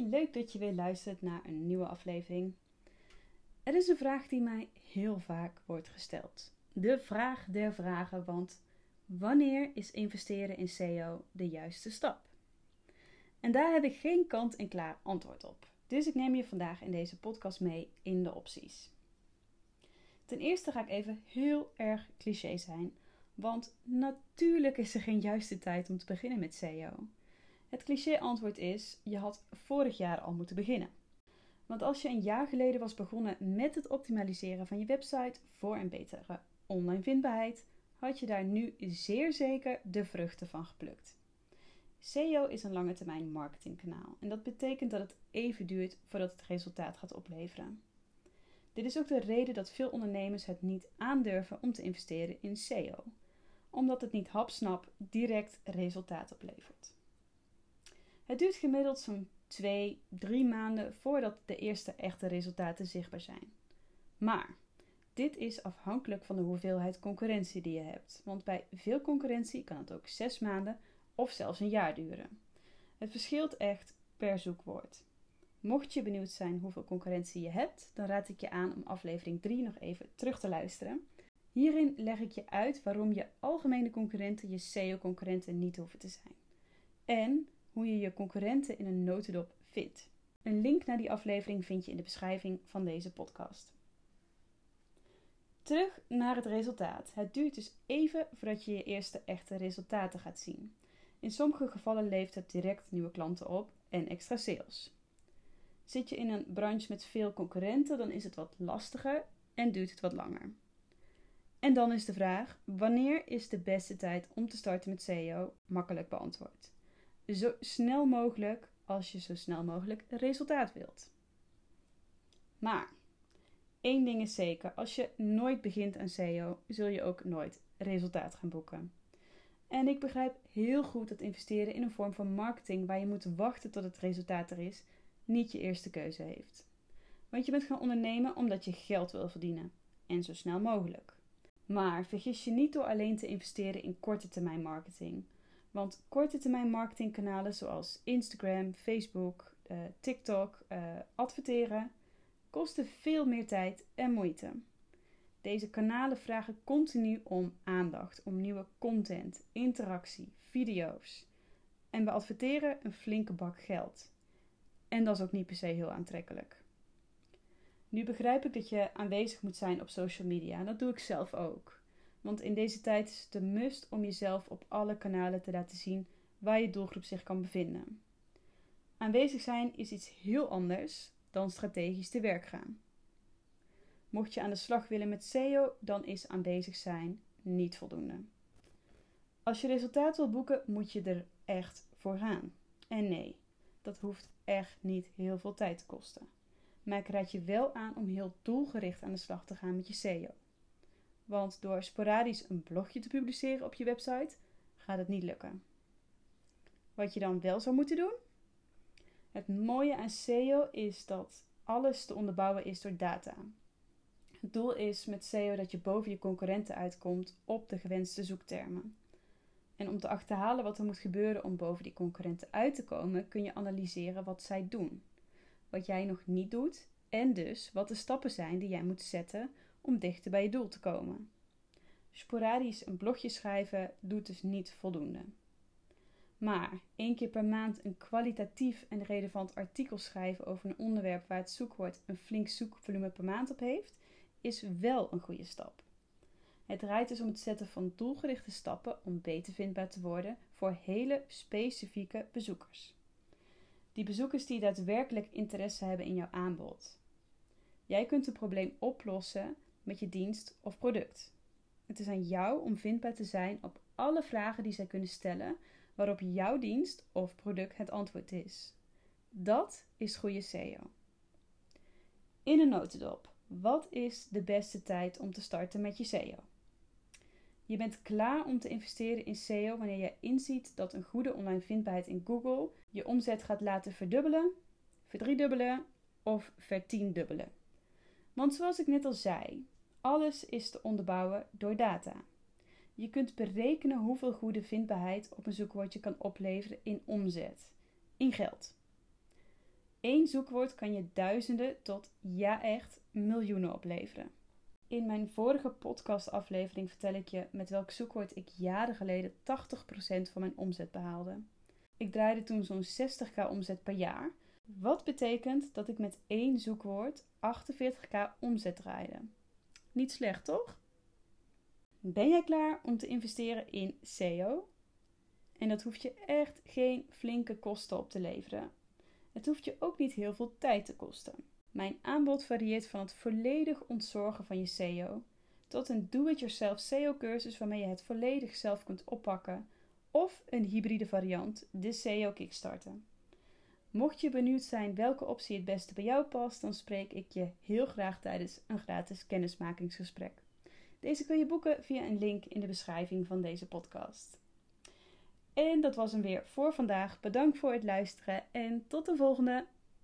Leuk dat je weer luistert naar een nieuwe aflevering. Er is een vraag die mij heel vaak wordt gesteld. De vraag der vragen, want wanneer is investeren in SEO de juiste stap? En daar heb ik geen kant-en-klaar antwoord op. Dus ik neem je vandaag in deze podcast mee in de opties. Ten eerste ga ik even heel erg cliché zijn, want natuurlijk is er geen juiste tijd om te beginnen met SEO. Het cliché antwoord is: je had vorig jaar al moeten beginnen. Want als je een jaar geleden was begonnen met het optimaliseren van je website voor een betere online vindbaarheid, had je daar nu zeer zeker de vruchten van geplukt. SEO is een lange termijn marketingkanaal en dat betekent dat het even duurt voordat het resultaat gaat opleveren. Dit is ook de reden dat veel ondernemers het niet aandurven om te investeren in SEO, omdat het niet hapsnap direct resultaat oplevert. Het duurt gemiddeld zo'n 2, 3 maanden voordat de eerste echte resultaten zichtbaar zijn. Maar dit is afhankelijk van de hoeveelheid concurrentie die je hebt, want bij veel concurrentie kan het ook 6 maanden of zelfs een jaar duren. Het verschilt echt per zoekwoord. Mocht je benieuwd zijn hoeveel concurrentie je hebt, dan raad ik je aan om aflevering 3 nog even terug te luisteren. Hierin leg ik je uit waarom je algemene concurrenten je SEO-concurrenten niet hoeven te zijn. En hoe je je concurrenten in een notendop vindt. Een link naar die aflevering vind je in de beschrijving van deze podcast. Terug naar het resultaat. Het duurt dus even voordat je je eerste echte resultaten gaat zien. In sommige gevallen levert het direct nieuwe klanten op en extra sales. Zit je in een branche met veel concurrenten, dan is het wat lastiger en duurt het wat langer. En dan is de vraag: wanneer is de beste tijd om te starten met SEO? Makkelijk beantwoord zo snel mogelijk als je zo snel mogelijk resultaat wilt. Maar één ding is zeker: als je nooit begint aan SEO, zul je ook nooit resultaat gaan boeken. En ik begrijp heel goed dat investeren in een vorm van marketing waar je moet wachten tot het resultaat er is, niet je eerste keuze heeft. Want je bent gaan ondernemen omdat je geld wil verdienen en zo snel mogelijk. Maar vergis je niet door alleen te investeren in korte termijn marketing. Want korte termijn marketingkanalen zoals Instagram, Facebook, uh, TikTok, uh, adverteren kosten veel meer tijd en moeite. Deze kanalen vragen continu om aandacht, om nieuwe content, interactie, video's. En we adverteren een flinke bak geld. En dat is ook niet per se heel aantrekkelijk. Nu begrijp ik dat je aanwezig moet zijn op social media. En dat doe ik zelf ook. Want in deze tijd is het een must om jezelf op alle kanalen te laten zien waar je doelgroep zich kan bevinden. Aanwezig zijn is iets heel anders dan strategisch te werk gaan. Mocht je aan de slag willen met SEO, dan is aanwezig zijn niet voldoende. Als je resultaat wilt boeken, moet je er echt voor gaan. En nee, dat hoeft echt niet heel veel tijd te kosten. Maar ik raad je wel aan om heel doelgericht aan de slag te gaan met je SEO. Want door sporadisch een blogje te publiceren op je website gaat het niet lukken. Wat je dan wel zou moeten doen? Het mooie aan SEO is dat alles te onderbouwen is door data. Het doel is met SEO dat je boven je concurrenten uitkomt op de gewenste zoektermen. En om te achterhalen wat er moet gebeuren om boven die concurrenten uit te komen, kun je analyseren wat zij doen. Wat jij nog niet doet en dus wat de stappen zijn die jij moet zetten om dichter bij je doel te komen. Sporadisch een blogje schrijven doet dus niet voldoende. Maar één keer per maand een kwalitatief en relevant artikel schrijven over een onderwerp waar het zoekwoord een flink zoekvolume per maand op heeft, is wel een goede stap. Het draait dus om het zetten van doelgerichte stappen om beter vindbaar te worden voor hele specifieke bezoekers. Die bezoekers die daadwerkelijk interesse hebben in jouw aanbod. Jij kunt een probleem oplossen met je dienst of product. Het is aan jou om vindbaar te zijn op alle vragen die zij kunnen stellen waarop jouw dienst of product het antwoord is. Dat is goede SEO. In een notendop. Wat is de beste tijd om te starten met je SEO? Je bent klaar om te investeren in SEO wanneer je inziet dat een goede online vindbaarheid in Google je omzet gaat laten verdubbelen, verdriedubbelen of vertiendubbelen. Want zoals ik net al zei, alles is te onderbouwen door data. Je kunt berekenen hoeveel goede vindbaarheid op een zoekwoordje kan opleveren in omzet, in geld. Eén zoekwoord kan je duizenden tot ja echt miljoenen opleveren. In mijn vorige podcastaflevering vertel ik je met welk zoekwoord ik jaren geleden 80% van mijn omzet behaalde. Ik draaide toen zo'n 60k omzet per jaar, wat betekent dat ik met één zoekwoord 48k omzet draaide. Niet slecht, toch? Ben jij klaar om te investeren in SEO? En dat hoeft je echt geen flinke kosten op te leveren. Het hoeft je ook niet heel veel tijd te kosten. Mijn aanbod varieert van het volledig ontzorgen van je SEO tot een do-it-yourself SEO-cursus waarmee je het volledig zelf kunt oppakken, of een hybride variant, de SEO Kickstarter. Mocht je benieuwd zijn welke optie het beste bij jou past, dan spreek ik je heel graag tijdens een gratis kennismakingsgesprek. Deze kun je boeken via een link in de beschrijving van deze podcast. En dat was hem weer voor vandaag. Bedankt voor het luisteren en tot de volgende!